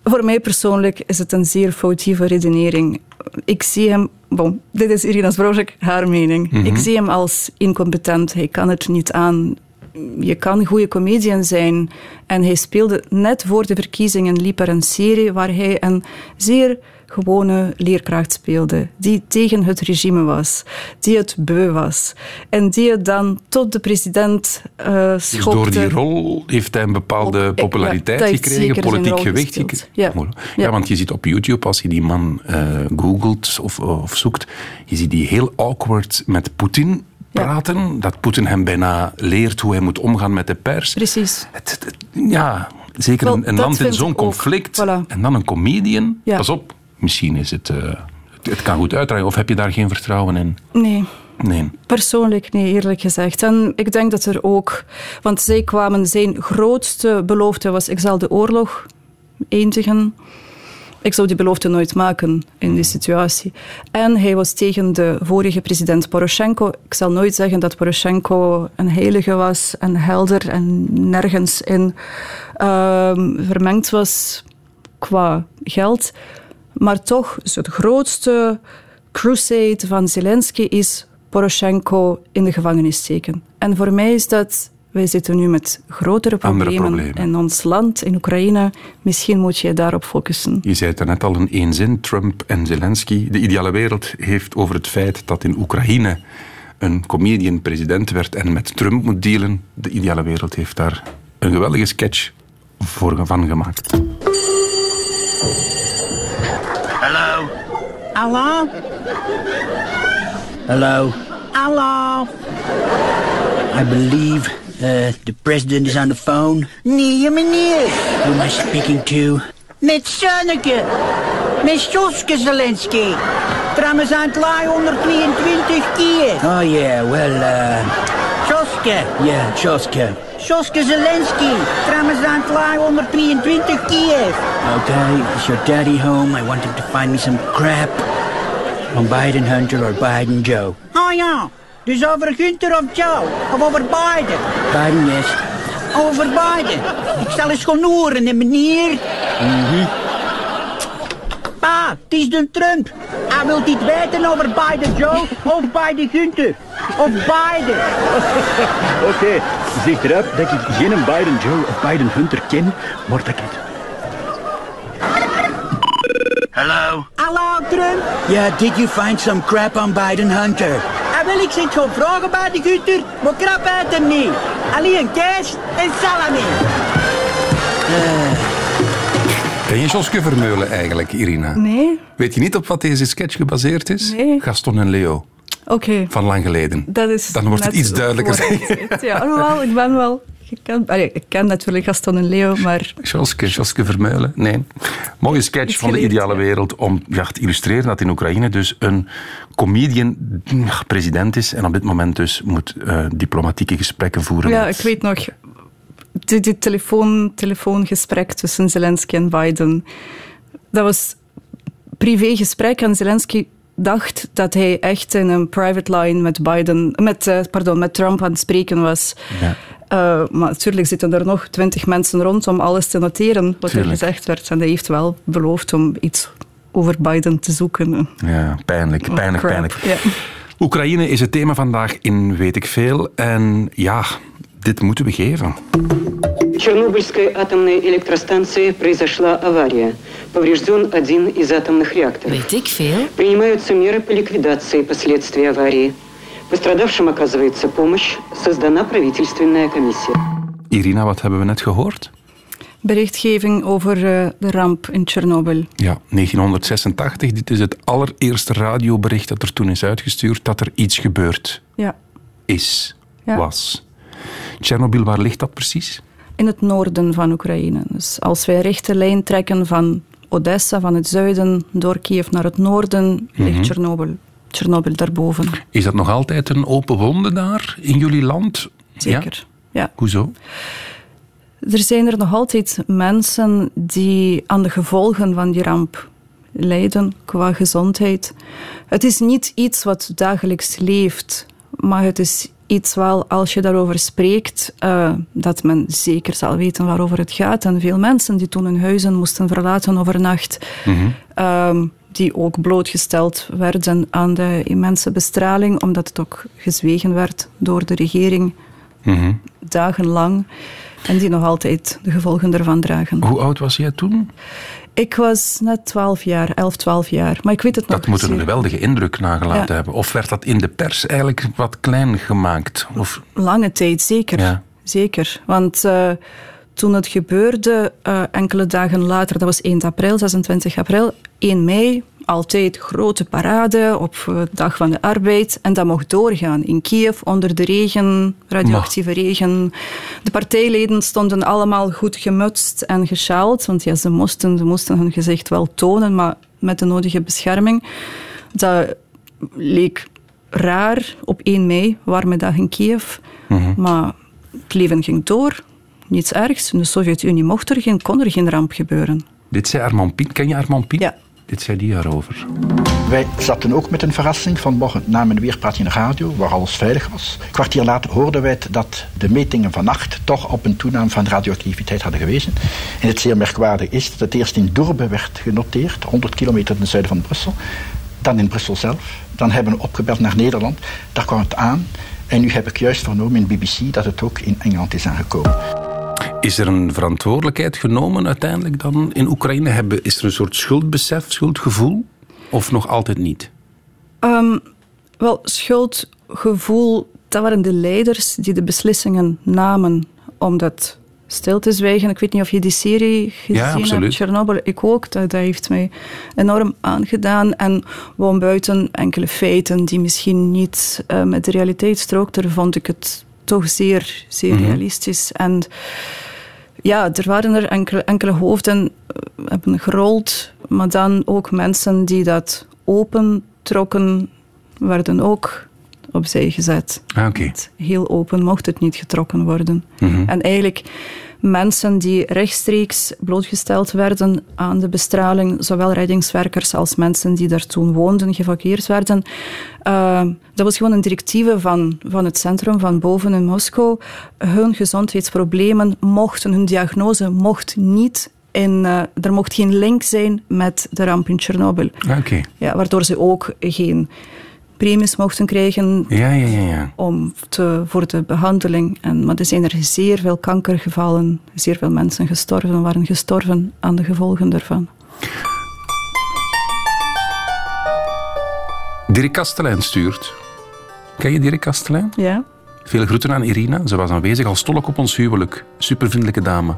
Voor mij persoonlijk is het een zeer foutieve redenering. Ik zie hem, bon, dit is Irina's Brožek, haar mening. Ik zie hem als incompetent. Hij kan het niet aan. Je kan een goede comedian zijn. En hij speelde net voor de verkiezingen, liep er een serie waar hij een zeer gewone leerkracht speelde, die tegen het regime was, die het beu was. En die het dan tot de president Dus schopte. door die rol heeft hij een bepaalde Op- populariteit ja, gekregen, politiek gewicht gespeeld. gekregen. Ja. Ja. Ja. want je ziet op YouTube, als je die man eh, googelt of, of zoekt, je ziet die heel awkward met Poetin Ja. praten. Dat Poetin hem bijna leert hoe hij moet omgaan met de pers. Precies. Het, het- ja, zeker Wel, een, land in zo'n conflict. Voilà. En dan een comedian. Ja. Pas op, misschien is het... eh, het, het kan goed uitdraaien. Of heb je daar geen vertrouwen in? Nee. Nee. Persoonlijk nee, eerlijk gezegd. En ik denk dat er ook... Want zij kwamen... Zijn grootste belofte was... Ik zal de oorlog eindigen. Ik zou die belofte nooit maken in die situatie. En hij was tegen de vorige president Poroshenko. Ik zal nooit zeggen dat Poroshenko een heilige was en helder en nergens in ehm, vermengd was qua geld. Maar toch, is het grootste crusade van Zelensky is Poroshenko in de gevangenis steken. En voor mij is dat... Wij zitten nu met grotere problemen, problemen. in ons land, in Oekraïne. Misschien moet je daarop focussen. Je zei het er net al in één zin, Trump en Zelensky. De ideale wereld heeft over het feit dat in Oekraïne een comedian president werd en met Trump moet dealen. De ideale wereld heeft daar een geweldige sketch voor van gemaakt. Hello? Hello? Hello? Hello? I believe uh, the president is on the phone. Nee, meneer. Who am I speaking to? Met Zonneke. Met Zelensky. Trouwens aan het laai 122 keer. Oh, yeah, well, uh, Sjoske. yeah, Joska. Sjoske Zelensky. Trouwens aan het laai 122 keer. Okay, is your daddy home? I want him to find me some crap on Biden Hunter or Biden Joe. Oh ja. Dus over Gunther of Joe. Of over Biden. Biden, yes. Over Biden. Ik zal eens gaan horen, meneer. Pa, het is de Trump. Hij wil dit weten over Biden Joe of Biden Gunther. Of Biden. [LAUGHS] Oké, zeg erop dat ik geen Biden Joe of Biden Hunter ken, maar dat ik het Hello? Hallo Trump. Yeah, did you find some crap on Biden Hunter? Wil ik zit gaan vragen bij de Gunther, maar krap uit hem niet. Alleen kaas en salami. Ken je Joske Vermeulen eigenlijk, Irina? Nee? Weet je niet op wat deze sketch gebaseerd is? Nee. Gaston en Leo, Oké. van lang geleden. Dat is Dan wordt het iets duidelijker. het. Ja, [LAUGHS] alhoewel, ik ben wel... Ik ken, allee, ik ken natuurlijk Gaston en Leo, maar Joske, Joske Vermeulen, nee. Mooie sketch van de ideale ja. wereld om ja, te illustreren dat in Oekraïne dus een comedian president is en op dit moment dus moet eh, diplomatieke gesprekken voeren. ja, met- ik weet nog... Dit, dit telefoon, telefoongesprek tussen Zelensky en Biden, dat was privégesprek en Zelensky dacht dat hij echt in een private line met Biden, met, eh, pardon, met Trump aan het spreken was. Ja. Eh, maar natuurlijk zitten er nog twintig mensen rond om alles te noteren wat Tuurlijk. er gezegd werd. En hij heeft wel beloofd om iets over Biden te zoeken. Ja, pijnlijk, pijnlijk, Crap. pijnlijk. Ja. Oekraïne is het thema vandaag in Weet ik Veel. En ja, dit moeten we geven. В Чернобыльской атомной электростанции произошла авария. Поврежден один из атомных реакторов. Weet ik veel? Принимаются меры по ликвидации последствий аварии. Пострадавшим оказывается помощь. Создана правительственная комиссия. Irina, wat hebben we net gehoord? Berichtgeving over eh, de ramp in Tsjernobyl. Ja, 1986. Dit is het allereerste radiobericht dat er toen is uitgestuurd dat er iets gebeurd Ja. is, Ja. was. Tsjernobyl, waar ligt dat precies? in het noorden van Oekraïne. Dus als wij een rechte lijn trekken van Odessa, van het zuiden, door Kiev naar het noorden, ligt Mhm. Tsjernobyl. Tsjernobyl daarboven. Is dat nog altijd een open wonde daar in jullie land? Zeker. Ja? Ja. Hoezo? Er zijn er nog altijd mensen die aan de gevolgen van die ramp lijden qua gezondheid. Het is niet iets wat dagelijks leeft, maar het is iets wel, als je daarover spreekt, eh, dat men zeker zal weten waarover het gaat. En veel mensen die toen hun huizen moesten verlaten overnacht, ehm, die ook blootgesteld werden aan de immense bestraling, omdat het ook gezwegen werd door de regering Mhm. dagenlang. En die nog altijd de gevolgen ervan dragen. Hoe oud was jij toen? Ik was net 12 jaar, 11, 12 jaar. Maar ik weet het nog Dat moet een geweldige indruk nagelaten Ja. hebben. Of werd dat in de pers eigenlijk wat klein gemaakt? Of... Lange tijd, zeker. Ja. Zeker. Want eh, toen het gebeurde, eh, enkele dagen later, dat was 1 april, 26 april, 1 mei, altijd grote parade op eh, de dag van de arbeid. En dat mocht doorgaan in Kiev onder de regen, radioactieve regen. De partijleden stonden allemaal goed gemutst en gesjaald, want ja, ze, moesten, ze moesten hun gezicht wel tonen, maar met de nodige bescherming. Dat leek raar op 1 mei, warme dag in Kiev. Maar het leven ging door. Niets ergs. In de Sovjet-Unie mocht er geen, kon er geen ramp gebeuren. Dit zei Armand Pien. Ken je Armand Pien? Ja. Dit zei die daarover. Wij zaten ook met een verrassing. Vanmorgen namen we weer praat in de radio, waar alles veilig was. Een kwartier later hoorden wij dat de metingen vannacht toch op een toename van radioactiviteit hadden gewezen. En het zeer merkwaardig is dat het eerst in Durbe werd genoteerd, 100 kilometer ten zuiden van Brussel. Dan in Brussel zelf. Dan hebben we opgebeld naar Nederland. Daar kwam het aan. En nu heb ik juist vernomen in BBC dat het ook in Engeland is aangekomen. Is er een verantwoordelijkheid genomen uiteindelijk dan in Oekraïne? Hebben, is er een soort schuldbesef, schuldgevoel? Of nog altijd niet? Ehm, wel, schuldgevoel, dat waren de leiders die de beslissingen namen om dat stil te zwijgen. Ik weet niet of je die serie gezien hebt, absoluut. Chernobyl. Ik ook. Dat, dat heeft mij enorm aangedaan. En gewoon buiten enkele feiten die misschien niet eh, met de realiteit strookten, vond ik het toch zeer, zeer Mhm. realistisch. En ja, er waren er enkele, enkele hoofden eh, hebben gerold, maar dan ook mensen die dat opentrokken, werden ook opzij gezet. Ah. Heel open mocht het niet getrokken worden. Mhm. En eigenlijk mensen die rechtstreeks blootgesteld werden aan de bestraling, zowel reddingswerkers als mensen die daar toen woonden, geëvacueerd werden. eh, dat was gewoon een directieve van, van het centrum van boven in Moskou. Hun gezondheidsproblemen mochten, hun diagnose mocht niet in, eh, er mocht geen link zijn met de ramp in Tsjernobyl. Ah, Oké. Ja, waardoor ze ook geen premies mochten krijgen Ja, ja, ja, om te, voor de behandeling. En, maar er zijn er zeer veel kankergevallen, zeer veel mensen gestorven, waren gestorven aan de gevolgen daarvan. Dirk Kastelein stuurt. Ken je Dirk Kastelein? Ja? Veel groeten aan Irina. Ze was aanwezig als tolk op ons huwelijk. Supervriendelijke dame.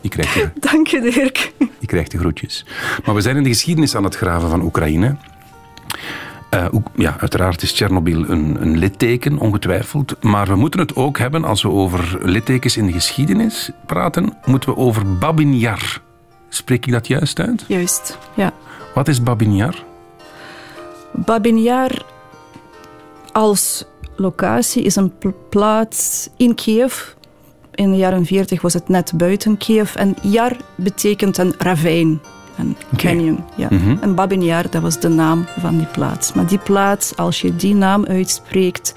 Die krijgt er, [LAUGHS] Dank je, Dirk. Die krijgt de groetjes. Maar we zijn in de geschiedenis aan het graven van Oekraïne. Eh, ook- ja, uiteraard is Tsjernobyl een, een litteken, ongetwijfeld. Maar we moeten het ook hebben, als we over littekens in de geschiedenis praten, moeten we over Babin Yar. Spreek ik dat juist uit? Juist, ja. Wat is Babin Yar? Babin Yar als locatie is een pl- plaats in Kiev. In de jaren 40 was het net buiten Kiev. En Yar betekent een ravijn, een canyon. Ja. Mhm. En Babin Yar, dat was de naam van die plaats. Maar die plaats, als je die naam uitspreekt,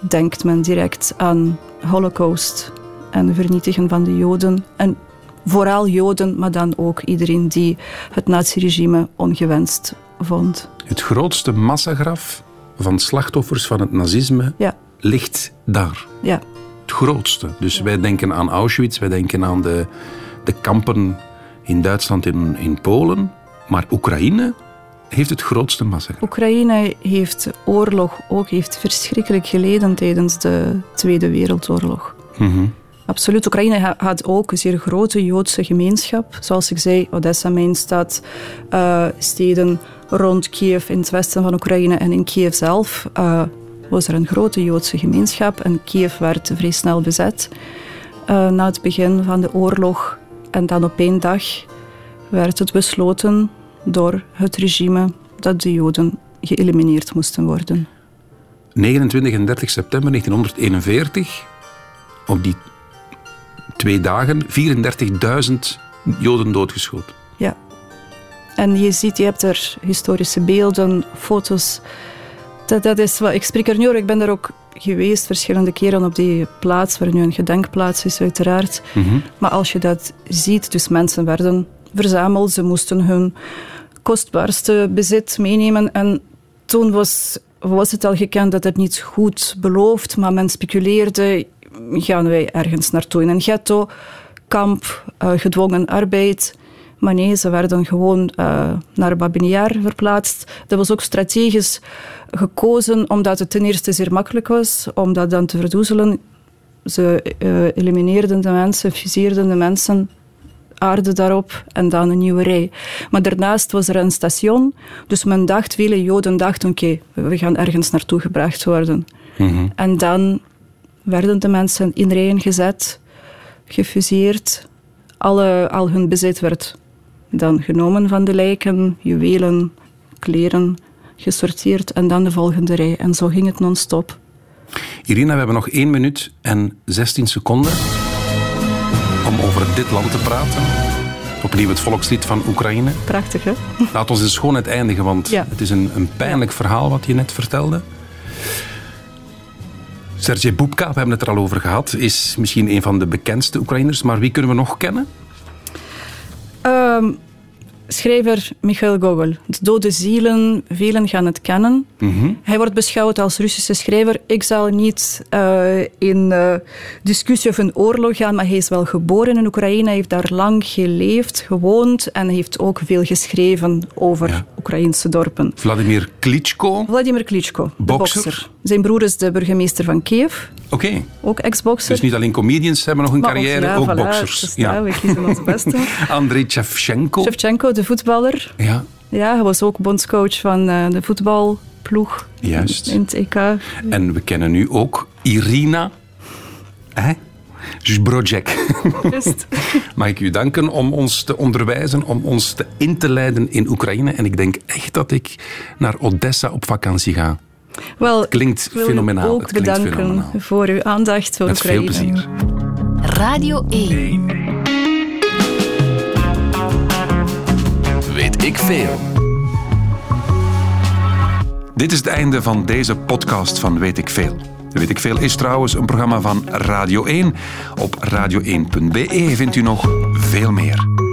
denkt men direct aan Holocaust en de vernietigen van de Joden. En vooral Joden, maar dan ook iedereen die het naziregime ongewenst vond. Het grootste massagraf van slachtoffers van het nazisme Ja. ligt daar. Ja. Het grootste. Dus wij denken aan Auschwitz, wij denken aan de, de kampen in Duitsland en in Polen. Maar Oekraïne heeft het grootste massagraf. Oekraïne heeft oorlog ook heeft verschrikkelijk geleden tijdens de Tweede Wereldoorlog. Mhm. Absoluut. Oekraïne ha- had ook een zeer grote Joodse gemeenschap. Zoals ik zei, Odessa, mijn stad, eh, steden rond Kiev in het westen van Oekraïne en in Kiev zelf eh, was er een grote Joodse gemeenschap. En Kiev werd vrij snel bezet eh, na het begin van de oorlog. En dan op één dag werd het besloten door het regime dat de Joden geëlimineerd moesten worden. 29 en 30 september 1941, op die twee dagen, 34.000 Joden doodgeschoten. Ja. En je ziet, je hebt er historische beelden, foto's. Dat, dat is wat, ik spreek er nu over, ik ben er ook geweest verschillende keren op die plaats, waar nu een gedenkplaats is uiteraard. Maar als je dat ziet, dus mensen werden verzameld, ze moesten hun kostbaarste bezit meenemen. En toen was, was het al gekend dat het niet goed beloofd, maar men speculeerde, gaan wij ergens naartoe in een ghetto, kamp, eh, gedwongen arbeid. Maar nee, ze werden gewoon eh, naar Babin Yar verplaatst. Dat was ook strategisch gekozen, omdat het ten eerste zeer makkelijk was om dat dan te verdoezelen. Ze eh, elimineerden de mensen, fuseerden de mensen, aarde daarop en dan een nieuwe rij. Maar daarnaast was er een station, dus men dacht, vele Joden dachten, oké, we gaan ergens naartoe gebracht worden. En dan werden de mensen in rijen gezet, gefuseerd. Alle, al hun bezit werd dan genomen van de lijken, juwelen, kleren, gesorteerd en dan de volgende rij. En zo ging het non-stop. Irina, we hebben nog 1 minuut en 16 seconden om over dit land te praten. Opnieuw het volkslied van Oekraïne. Prachtig, hè? Laat ons in schoonheid eindigen, want Ja. het is een, een pijnlijk verhaal wat je net vertelde. Sergej Bubka, we hebben het er al over gehad, is misschien een van de bekendste Oekraïners, maar wie kunnen we nog kennen? Ehm, schrijver Michail Gogol. De dode zielen, velen gaan het kennen. Hij wordt beschouwd als Russische schrijver. Ik zal niet eh, in eh, discussie of een oorlog gaan, maar hij is wel geboren in Oekraïne. Hij heeft daar lang geleefd, gewoond en heeft ook veel geschreven over Oekraïnse dorpen. Vladimir Klitschko. Vladimir Klitschko, de Bokser. bokser. Zijn broer is de burgemeester van Kiev, Oké, ook ex-bokser. dus niet alleen comedians hebben nog een Maar carrière, ja, ook voilà, boxers. dus ja, we kiezen ons beste. [LAUGHS] Andrei Shevchenko. Shevchenko, de voetballer. Ja, Ja, hij was ook bondscoach van eh, de voetbalploeg juist. in het EK. En we kennen nu ook Irina. Hè? Zbrojek. Juist. [LAUGHS] Mag ik u danken om ons te onderwijzen, om ons te in te leiden in Oekraïne. En ik denk echt dat ik naar Odessa op vakantie ga. Wel, Klinkt ik wil u fenomenaal, ook klinkt bedanken fenomenaal. voor uw aandacht voor Met veel Oekraïne. plezier. Radio 1. Weet ik veel. Dit is het einde van deze podcast van Weet ik Veel. Weet ik Veel is trouwens een programma van Radio 1. Op radio1.be vindt u nog veel meer.